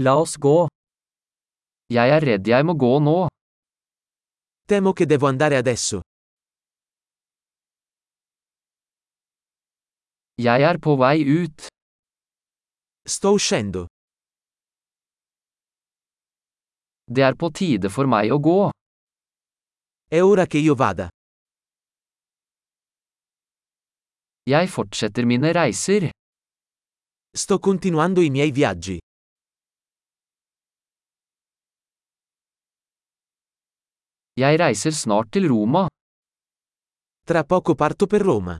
La oss gå. Jeg er redd jeg må gå nå. Temo che devo andare adesso. Jeg er på vei ut. Sto uscendo. Det er på tide for meg å gå. È ora che io vada. Jeg fortsetter mine reiser. Sto continuando i miei viaggi. Jeg reiser snart til Roma. Tra poco parto per Roma.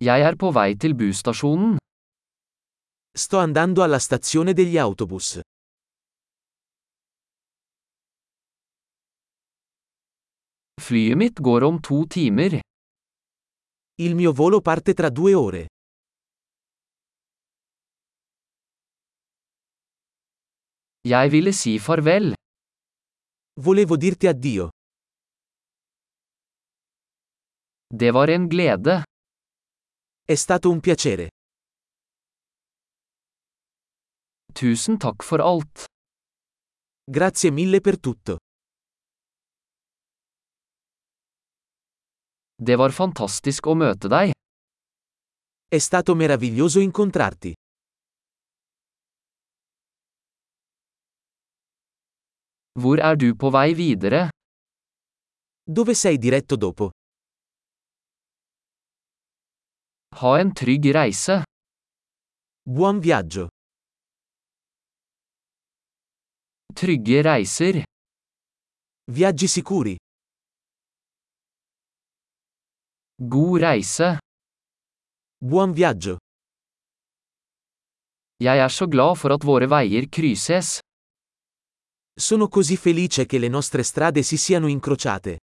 Jeg er på vei til busstasjonen. Sto andando alla stazione degli autobus. Flyet mitt går om to timer. Il mio volo parte tra due ore. Jeg ville si farvel. Volevo dirti addio. Det var en glede. È stato un piacere. Tusen takk for alt. Grazie mille per tutto. Det var fantastisk å møte deg. È stato meraviglioso incontrarti. Hvor er du på vei videre? Dove sei diretto dopo? Ha en trygg reise. Buon viaggio. Trygge reiser. Viaggi sicuri. God reise. Buon viaggio. Jeg er så glad for at våre veier krysses. Sono così felice che le nostre strade si siano incrociate.